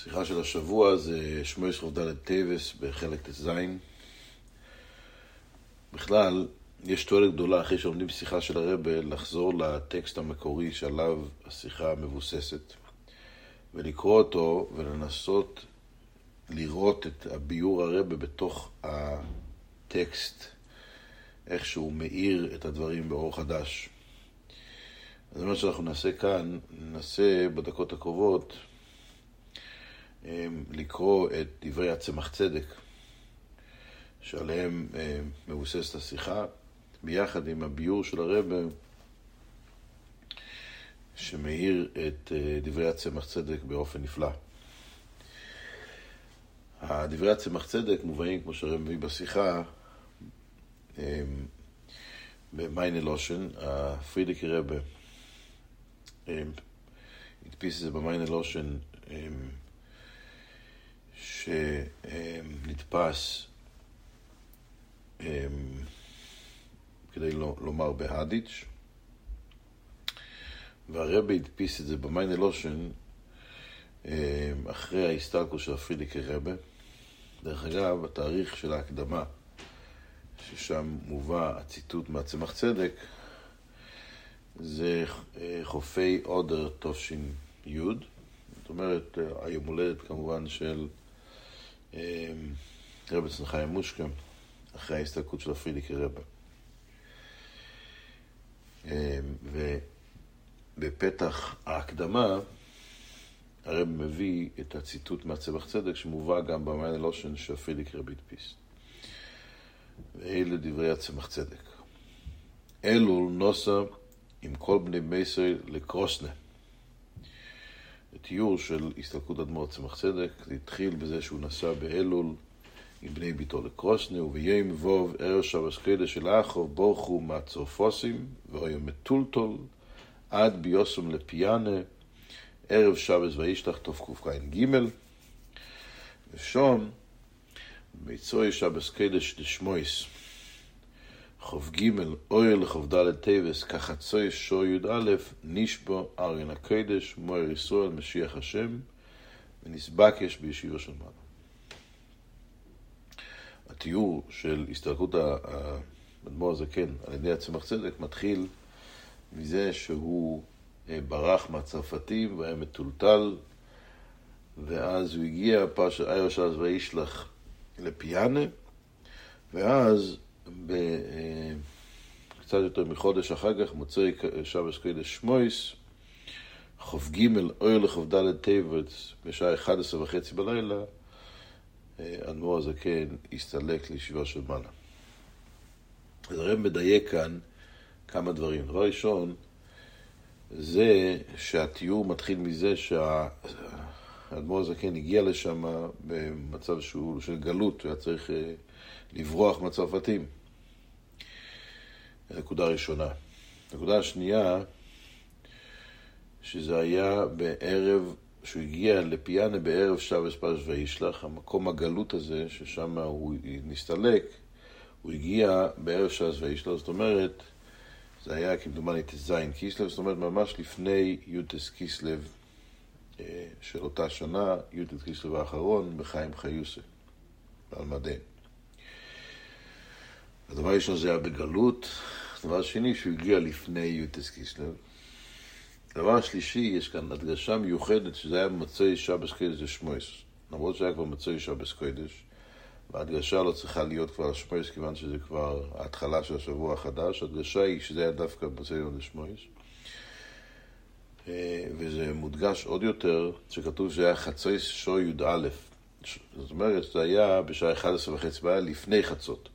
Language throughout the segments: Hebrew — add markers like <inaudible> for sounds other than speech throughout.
השיחה של השבוע זה שמות כ"ד טבת בחלק ט"ז. בכלל, יש תועלת גדולה אחרי שעומדים בשיחה של הרבי לחזור לטקסט המקורי שעליו השיחה מבוססת ולקרוא אותו ולנסות לראות את הביאור הרבי בתוך הטקסט, איך שהוא מאיר את הדברים באור חדש. זה מה שאנחנו נעשה כאן, ננסה בדקות הקרובות לקרוא את דברי הצמח צדק, שעליהם אמ, מבוססת השיחה, ביחד עם הביור של הרבה, שמאיר את אה, דברי הצמח צדק באופן נפלא. דברי הצמח צדק מובאים, כמו שהרב מביא בשיחה, אמ, במיינה לושן, הפרידיקי רבה הדפיס את זה במיינה לושן שנתפס אמ, כדי לא, לומר בהדיץ', והרבי הדפיס את זה במיינה לושן אמ, אחרי ההסתלקות של הפרידיקי רבה. דרך אגב, התאריך של ההקדמה, ששם מובא הציטוט מהצמח צדק, זה אה, חופי עודר תש"י, זאת אומרת, אה, היום הולדת כמובן של רבי צנחיים מושקה, אחרי ההסתלקות של הפרידיקי רבה. אמ, ובפתח ההקדמה, הרב מביא את הציטוט מהצמח צדק שמובא גם במיין הלושן שהפרידיק רבי הדפיס. ואלה דברי הצמח צדק. אלול נוסה עם כל בני מייסר לקרוסנה. תיאור של הסתלקות אדמו"ר צמח צדק, זה התחיל בזה שהוא נסע באלול עם בני ביתו לקרוסנה, וביום ווב ערב שבס קדש של אחוב בורחו מהצורפוסים, והיו מטולטול עד ביוסם לפיאנה, ערב שבס וישלח תקכ"ג, ושום ביצוי שבס קדש לשמויס. ח"ג אויר לכ"ד טייבס כחצוי שור י"א נשבו אריין הקדש מויר ישראל משיח השם ונסבקש בישיבו של מעלה. התיאור של הסתלקות האדמו"ר הזקן על ידי הצמח צדק מתחיל מזה שהוא אה, ברח מהצרפתים והיה מטולטל ואז הוא הגיע פרשת אייר שלז וישלח לפיאנה ואז קצת יותר מחודש אחר כך, מוצאי שבס קדש שמויס, כ"ג אויר לכ"ד טבת, בשעה 11 וחצי בלילה, אדמו"ר הזקן הסתלק לישיבה של מעלה. אז הרב מדייק כאן כמה דברים. דבר ראשון, זה שהתיאור מתחיל מזה שהאדמו"ר הזקן הגיע לשם במצב שהוא של גלות, הוא היה צריך אה, לברוח מהצרפתים. נקודה ראשונה. נקודה שנייה, שזה היה בערב, שהוא הגיע לפיאנה בערב שבס פרש וישלח, המקום הגלות הזה, ששם הוא נסתלק, הוא הגיע בערב שבס וישלח, זאת אומרת, זה היה כמדומני ט"ז קיסלב, זאת אומרת ממש לפני יוטס קיסלב אה, של אותה שנה, יוטס קיסלב האחרון, בחיים חיוסה, על מדין. הדבר הראשון זה היה בגלות, הדבר השני שהוא הגיע לפני יוטס קיסלב. הדבר השלישי, יש כאן הדגשה מיוחדת שזה היה במצוי שבס קודש לשמואס. למרות שהיה כבר מצוי שבס קודש, וההדגשה לא צריכה להיות כבר לשמואס, כיוון שזה כבר ההתחלה של השבוע החדש, ההדגשה היא שזה היה דווקא במצוי לשמואס. אה, וזה מודגש עוד יותר, שכתוב שזה היה חצוי שור י"א. זאת אומרת, זה היה בשעה 11 וחצי בעיה לפני חצות.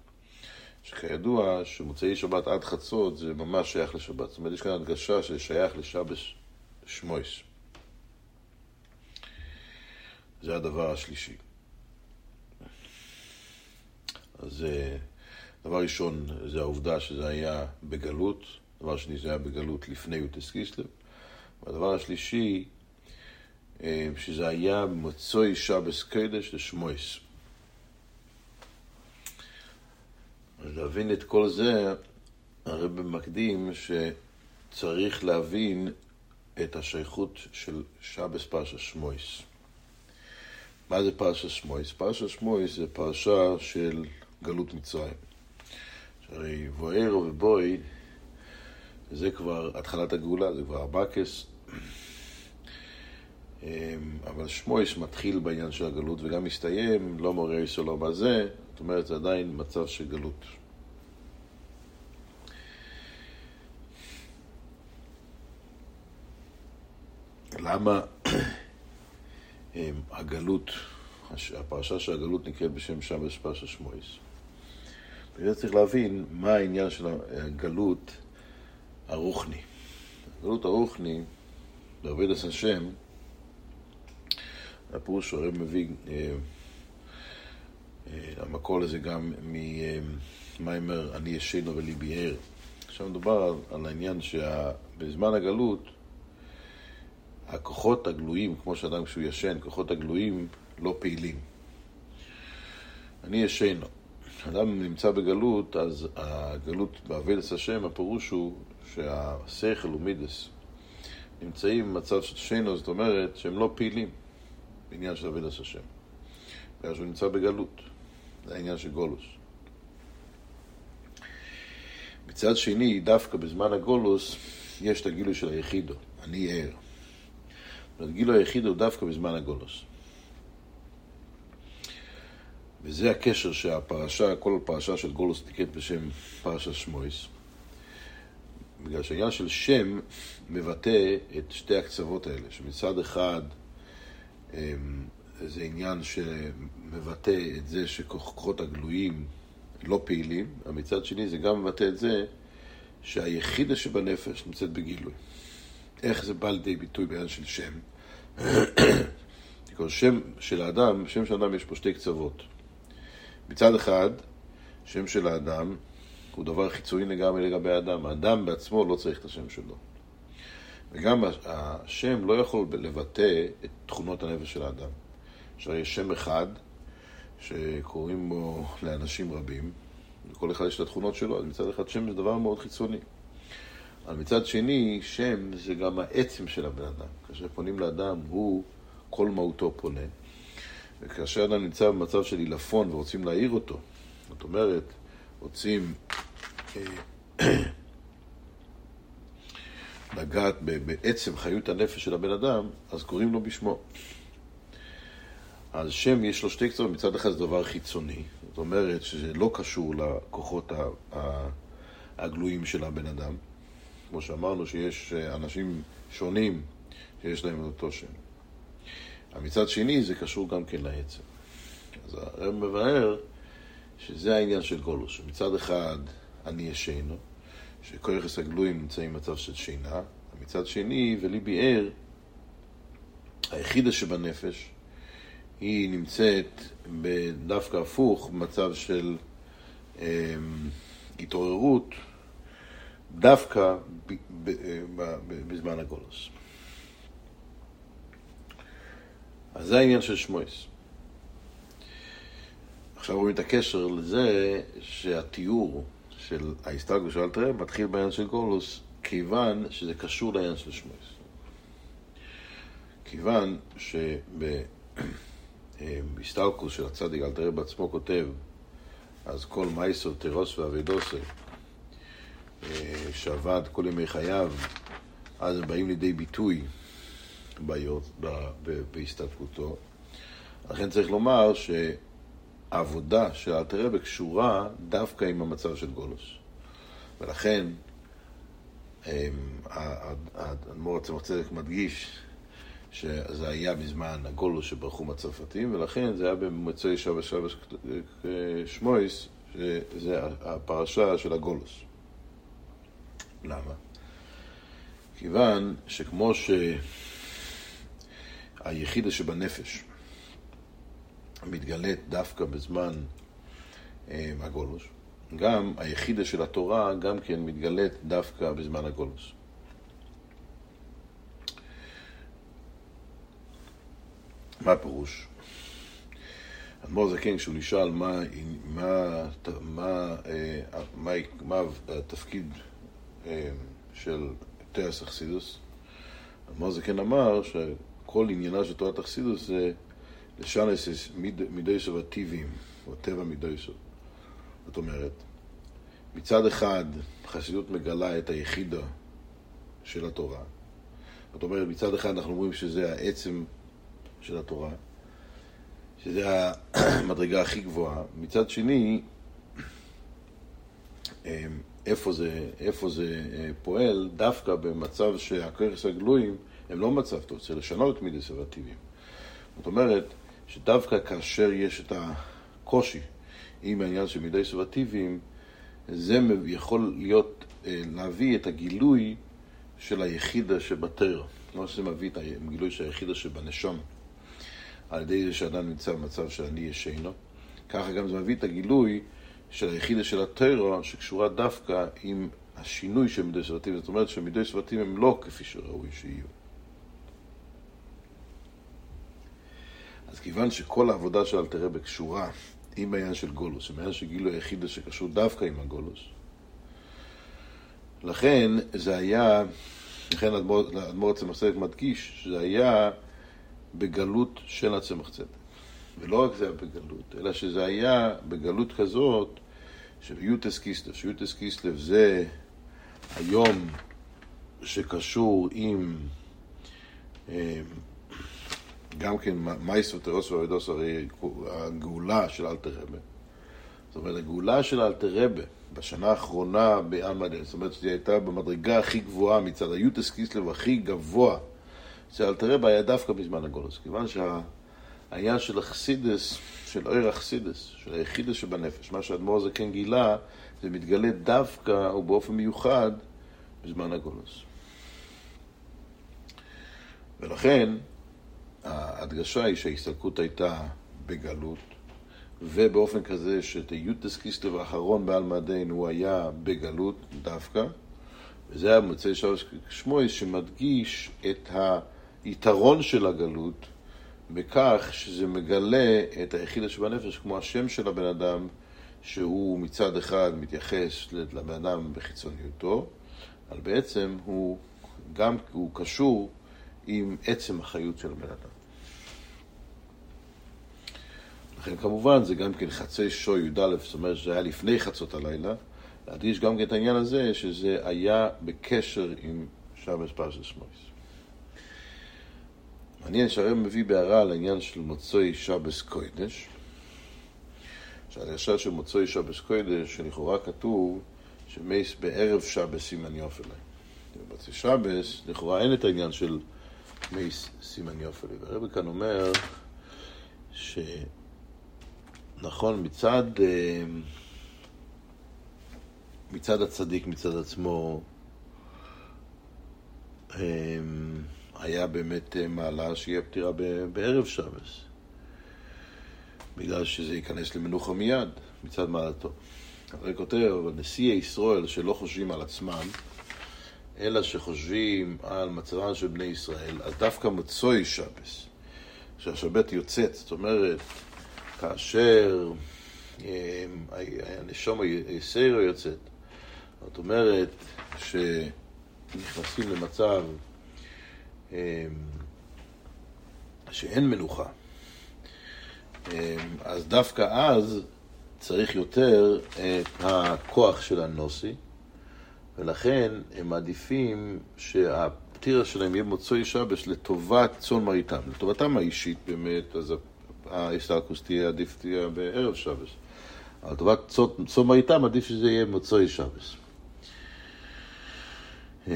שכידוע שמוצאי שבת עד חצות זה ממש שייך לשבת. זאת אומרת, יש כאן הדגשה ששייך לשבש שמויס. זה הדבר השלישי. אז אה, דבר ראשון זה העובדה שזה היה בגלות, דבר שני זה היה בגלות לפני יוטס קיסלב, והדבר השלישי אה, שזה היה מוצאי שבס קדש לשמויס. להבין את כל זה, הרב מקדים שצריך להבין את השייכות של שבס פרשה שמויס. מה זה פרשת שמואס? פרשת שמואס זה פרשה של גלות מצרים. שהרי בוער ובוי זה כבר התחלת הגאולה, זה כבר הבקס. אמ, אבל שמואש מתחיל בעניין של הגלות וגם מסתיים, לא מורה שלום בזה, זאת אומרת זה עדיין מצב של גלות. למה <clears throat> אמ, הגלות, הפרשה של הגלות נקראת בשם שבש פרשת שמואס? בגלל צריך להבין מה העניין של הגלות הרוחני. הגלות הרוחני, בעובד השם, הפירוש הרי מביא, אה, אה, המקור לזה גם ממיימר אני ישנו וליבי ער. עכשיו מדובר על, על העניין שבזמן הגלות הכוחות הגלויים, כמו שאדם כשהוא ישן, כוחות הגלויים לא פעילים. אני ישנו. אדם נמצא בגלות, אז הגלות בעבודת השם, הפירוש הוא שהשכל ומידס נמצאים במצב של שנו, זאת אומרת שהם לא פעילים בעניין של עבודת השם. בגלל שהוא נמצא בגלות, זה העניין של גולוס. מצד שני, דווקא בזמן הגולוס, יש את הגילוי של היחידו, אני ער. גילוי היחידו דווקא בזמן הגולוס. וזה הקשר שהפרשה, כל פרשה של גולוס נקראת בשם פרשה שמויס. בגלל שהעניין של שם מבטא את שתי הקצוות האלה, שמצד אחד זה עניין שמבטא את זה שכוחות הגלויים לא פעילים, ומצד שני זה גם מבטא את זה שהיחידה שבנפש נמצאת בגילוי. איך זה בא לידי ביטוי בעניין של שם? <clears throat> שם של האדם, שם של האדם יש פה שתי קצוות. מצד אחד, שם של האדם הוא דבר חיצוני לגמרי לגבי האדם. האדם בעצמו לא צריך את השם שלו. וגם השם לא יכול לבטא את תכונות הנפש של האדם. יש שם אחד שקוראים בו לאנשים רבים, לכל אחד יש את התכונות שלו, אז מצד אחד שם זה דבר מאוד חיצוני. אבל מצד שני, שם זה גם העצם של הבן אדם. כאשר פונים לאדם, הוא כל מהותו פונה. וכאשר אדם נמצא במצב של עילפון ורוצים להעיר אותו, זאת אומרת, רוצים אה, לגעת בעצם חיות הנפש של הבן אדם, אז קוראים לו בשמו. אז שם יש לו שתי קצוות, מצד אחד זה דבר חיצוני, זאת אומרת שזה לא קשור לכוחות הגלויים של הבן אדם. כמו שאמרנו שיש אה, אנשים שונים שיש להם אותו שם. מצד שני זה קשור גם כן לעצם. אז הרב מבאר שזה העניין של גולוס, שמצד אחד אני ישנו, שכויכס הגלויים נמצאים במצב של שינה, מצד שני, וליבי ער, היחידה שבנפש, היא נמצאת דווקא הפוך, במצב של אה, התעוררות, דווקא ב, ב, ב, בזמן הגולוס. אז זה העניין של שמואס. עכשיו רואים את הקשר לזה שהתיאור של ההסתגלות של אלתר מתחיל בעניין של גולוס, כיוון שזה קשור לעניין של שמואס. כיוון שבהסתלקוס <clears throat> של הצדיק אלתר בעצמו כותב, אז כל מייסר תירוס ואבידוסי, אה, שעבד כל ימי חייו, אז הם באים לידי ביטוי בהסתלקותו. לכן צריך לומר ש... העבודה של אלתרבה קשורה דווקא עם המצב של גולוס. ולכן, אמ, האדמו"ר עצמך צדק מדגיש שזה היה בזמן הגולוס שברחו מהצרפתים, ולכן זה היה במצוי שבא שבא שמויס, שזה הפרשה של הגולוס. למה? כיוון שכמו שהיחידה שבנפש, מתגלית דווקא בזמן אה, הגולוס. גם היחידה של התורה גם כן מתגלית דווקא בזמן הגולוס. מה הפירוש? אדמו"ר זקן, כשהוא נשאל מה, מה, מה, אה, מה, מה התפקיד אה, של תרס אכסידוס, אדמו"ר זקן אמר שכל עניינה של תורת אכסידוס זה לשנס מידויסו הטיביים, או טבע מידויסו. זאת אומרת, מצד אחד חסידות מגלה את היחידה של התורה. זאת אומרת, מצד אחד אנחנו אומרים שזה העצם של התורה, שזה המדרגה הכי גבוהה. מצד שני, אמ, איפה זה, איפה זה אה, פועל, דווקא במצב שהכרס הגלויים הם לא מצב טוב, צריך לשנות מידי סבטיביים. זאת אומרת, שדווקא כאשר יש את הקושי עם העניין של מידי סבטיביים, זה יכול להיות, אה, להביא את הגילוי של היחידה שבתר, כמו שזה מביא את הגילוי של היחידה שבנשום, על ידי זה שאדם נמצא במצב שאני ישנו, ככה גם זה מביא את הגילוי של היחידה של הטרו, שקשורה דווקא עם השינוי של מידי סבטים, זאת אומרת שמידי סבטים הם לא כפי שראוי שיהיו. אז כיוון שכל העבודה של אלתרבה קשורה עם העניין של גולוס, עם העניין של גילוי היחידה שקשור דווקא עם הגולוס, לכן זה היה, לכן האדמו"ר הצמח צדק מדגיש, שזה היה בגלות של הצמח צדק. ולא רק זה היה בגלות, אלא שזה היה בגלות כזאת של יוטס קיסלב, שיוטס קיסלב זה היום שקשור עם אה, גם כן מייסו תרוס ואבידוס, הרי הגאולה של אלתר רבה. זאת אומרת, הגאולה של אלתר רבה בשנה האחרונה באמדל, זאת אומרת שהיא הייתה במדרגה הכי גבוהה מצד היוטס קיסלב הכי גבוה של אלתר רבה היה דווקא בזמן הגולוס, כיוון שהעניין של החסידס של אויר אכסידס, של היחידס שבנפש, מה שהאדמו"ר הזה כן גילה, זה מתגלה דווקא ובאופן מיוחד בזמן הגולוס. ולכן, ההדגשה היא שההסתלקות הייתה בגלות, ובאופן כזה שתיוטס קיסלב האחרון בעלמא דין הוא היה בגלות דווקא, וזה היה מוצאי שלוש שמואל שמדגיש את היתרון של הגלות בכך שזה מגלה את היחידה שבנפש כמו השם של הבן אדם, שהוא מצד אחד מתייחס לבן אדם בחיצוניותו, אבל בעצם הוא גם הוא קשור עם עצם החיות של הבן אדם. לכן כמובן זה גם כן חצי שוי י"א, זאת אומרת שזה היה לפני חצות הלילה, להדגיש גם כן את העניין הזה שזה היה בקשר עם שבס פרשת שמויס. מעניין שהרב מביא בהערה על העניין של מוצאי שבס קוידש, שהדרשה של מוצאי שבס קוידש, שלכאורה כתוב שמייס בערב שבס סימן יופלי. במוצאי שבס, לכאורה אין את העניין של מייס סימן יופלי. והרב כאן אומר שנכון מצד, אה, מצד הצדיק, מצד עצמו, אה, היה באמת אה, מעלה שיהיה פטירה בערב שבס, בגלל שזה ייכנס למנוחה מיד, מצד מעלתו. אבל כותב, אבל נשיאי ישראל שלא חושבים על עצמם, אלא שחושבים על מצבם של בני ישראל, אז דווקא מצוי שבס, שהשבת יוצאת, זאת אומרת, כאשר אה, הנשום היסרו יוצאת, זאת אומרת שנכנסים למצב אמ, שאין מנוחה. אמ, אז דווקא אז צריך יותר את הכוח של הנוסי, ולכן הם מעדיפים שהפטירה שלהם יהיה מוצאי שבש לטובת צאן מרעיתם, לטובתם האישית באמת, אז ההסתלקוס תהיה עדיף תהיה בערב שבש. אבל לטובת צאן מרעיתם עדיף שזה יהיה מוצאי. אמ,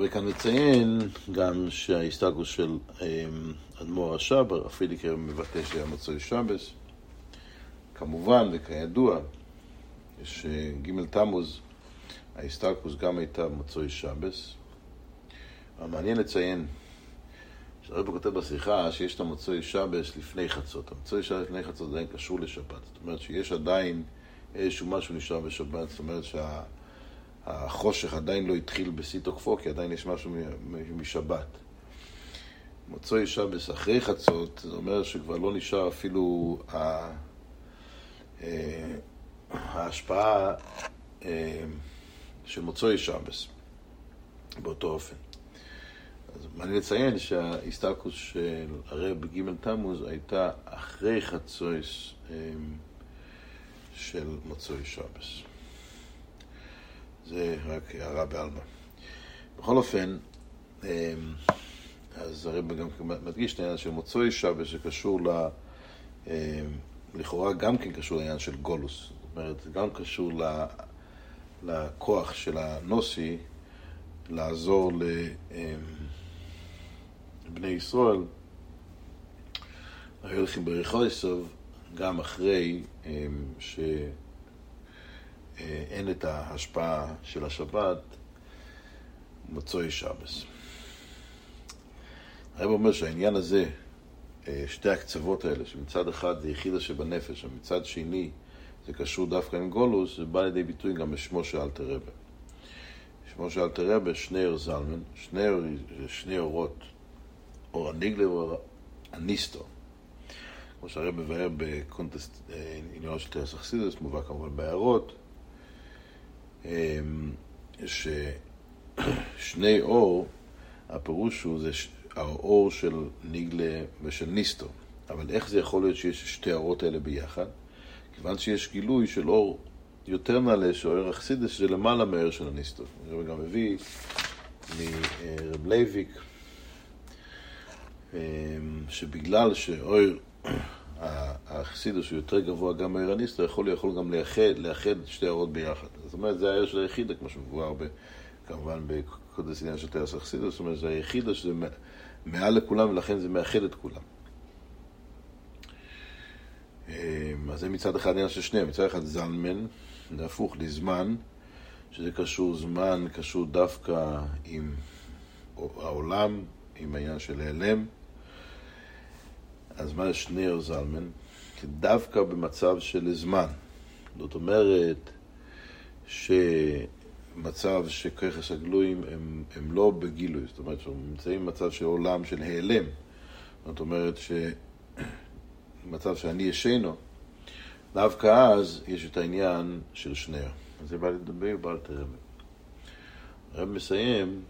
וכאן מציין גם שההסתגלות של אמ, אדמו"ר השבר, הפיליקר מבטא שהיה מצוי שבס. כמובן, וכידוע, שג' תמוז, ההסתלקוס גם הייתה מצוי שבס. מעניין לציין, שהרבא כותב בשיחה שיש את המצוי שבס לפני חצות. המצוי שבס לפני חצות עדיין קשור לשבת. זאת אומרת שיש עדיין איזשהו משהו נשאר בשבת, זאת אומרת שה... החושך עדיין לא התחיל בשיא תוקפו, כי עדיין יש משהו משבת. מוצאי שבס אחרי חצות, זה אומר שכבר לא נשאר אפילו אה, ההשפעה אה, של מוצאי שבס באותו אופן. מעניין לציין שההסתלקוס של הרב בג' תמוז הייתה אחרי חצויס אמ, של מוצאי שבס. זה רק הערה בעלמא. בכל אופן, אמ, אז הרב גם מדגיש את העניין של מוצאי שבס שקשור ל... אמ, לכאורה גם כן קשור לעניין של גולוס. זאת אומרת, גם קשור לכוח של הנוסי לעזור לבני ישראל, היו הולכים בריחויסוב גם אחרי שאין את ההשפעה של השבת, מצוי שבס. הרב אומר שהעניין הזה, שתי הקצוות האלה, שמצד אחד זה יחידה שבנפש, ומצד שני זה קשור דווקא עם גולוס, זה בא לידי ביטוי גם בשמו של אלתר רבה. שמו של אלתר רבה, שניאור זלמן, שניאור שני אורות, אור הניגלה ואור הניסטו. כמו שהרב מבאר בקונטסט אה, עניינו של טרס אכסידס, מובא כמובן בהערות, אמ, ששני אור, הפירוש הוא זה האור של ניגלה ושל ניסטו. אבל איך זה יכול להיות שיש שתי האורות האלה ביחד? כיוון שיש גילוי של אור יותר נעלה, שאור אכסידס, שזה למעלה מהער של הניסטו. אני גם מביא מרב לייביק, אמ, שבגלל שאור האכסידוס הוא יותר גבוה גם מהער הניסטו, יכול, יכול גם לאחד, לאחד שתי האורות ביחד. זאת אומרת, זה הער של היחידה, כמו שמבואר כמובן בקודש עניין של תרס אכסידוס, זאת אומרת, זה היחידה שזה מעל לכולם ולכן זה מאחד את כולם. אמ, אז זה מצד אחד עניין של שניהם, מצד אחד זלמן, זה הפוך לזמן, שזה קשור זמן, קשור דווקא עם העולם, עם העניין של העלם. אז מה זה שניאר זלמן? דווקא במצב של זמן. זאת אומרת שמצב שככס הגלויים הם, הם לא בגילוי, זאת אומרת שהם נמצאים במצב של עולם של העלם. זאת אומרת ש... מצב שאני ישנו, דווקא אז יש את העניין של. אז זה בא לדבר בעל תרם. הרב מסיים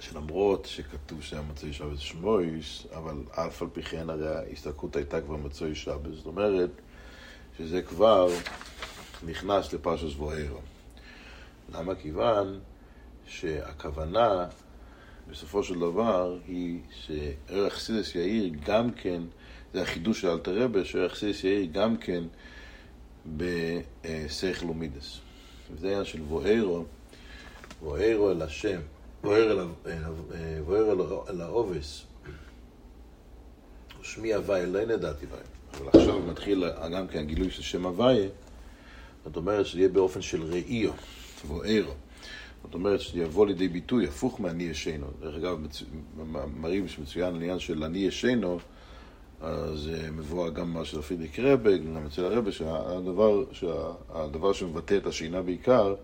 שלמרות שכתוב שהיה מצוי שבס שמויס, אבל אף על פי כן הרי ההסתלקות הייתה כבר מצוי שבס, זאת אומרת שזה כבר נכנס לפרשס בוערו. למה? כיוון שהכוונה בסופו של דבר היא שערך סידס יאיר גם כן זה החידוש של אלתר רבה, שיחסיס יאיר גם כן בסייכל ומידס. וזה העניין של בוארו, בוארו אל השם, בואר אל, אל העובס. שמי הוויה, לא נדעתי בהם. אבל עכשיו מתחיל גם כן הגילוי של שם הוויה, זאת אומרת שזה יהיה באופן של ראיו, בוארו. זאת אומרת שזה יבוא לידי ביטוי הפוך מהני ישנו. דרך אגב, מראים שמצוין העניין של אני ישנו, אז אה, מבואר גם מה של פרידריק רבג, גם אצל הרבה, שהדבר, שהדבר שמבטא את השינה בעיקר,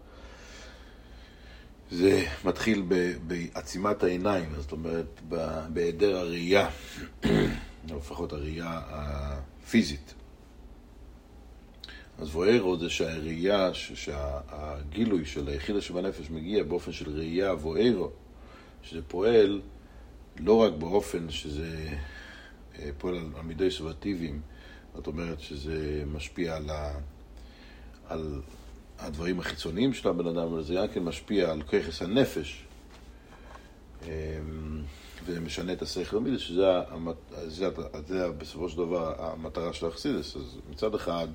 זה מתחיל בעצימת העיניים, זאת אומרת, בהיעדר הראייה, <clears throat> או לפחות הראייה הפיזית. אז ווארו זה שהראייה, שהגילוי של היחידה שבנפש מגיע באופן של ראייה ווארו, שזה פועל לא רק באופן שזה אה, פועל על מידי סובטיביים, זאת אומרת שזה משפיע על, ה, על הדברים החיצוניים של הבן אדם, אבל זה גם כן משפיע על ככס הנפש, אמ, וזה משנה את השכל המידס, שזה זה, זה בסופו של דבר המטרה של האכסידס. אז מצד אחד,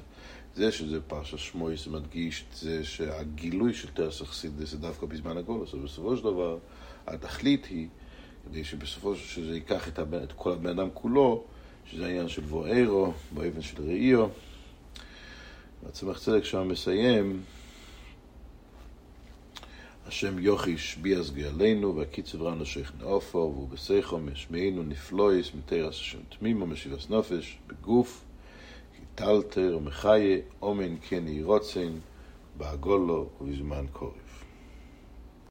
זה שזה פרשה שמואס מדגיש את זה שהגילוי של תרס אכסידס זה דווקא בזמן הגולוס, אבל בסופו של דבר התכלית היא כדי שבסופו של שזה ייקח את, הבן, את כל הבן אדם כולו, שזה העניין של בוארו, באבן של ראיו. והצמח צדק שם מסיים, השם יוכיש ביאס גאלנו, והקיצב רן השייך נאופו, והוא בסייחו משמענו נפלויס, מתרס השם תמימו, משיבס נופש, בגוף, כי טלטר ומחיה, אומן כן יהי רוצן, בעגולו ובזמן קורף.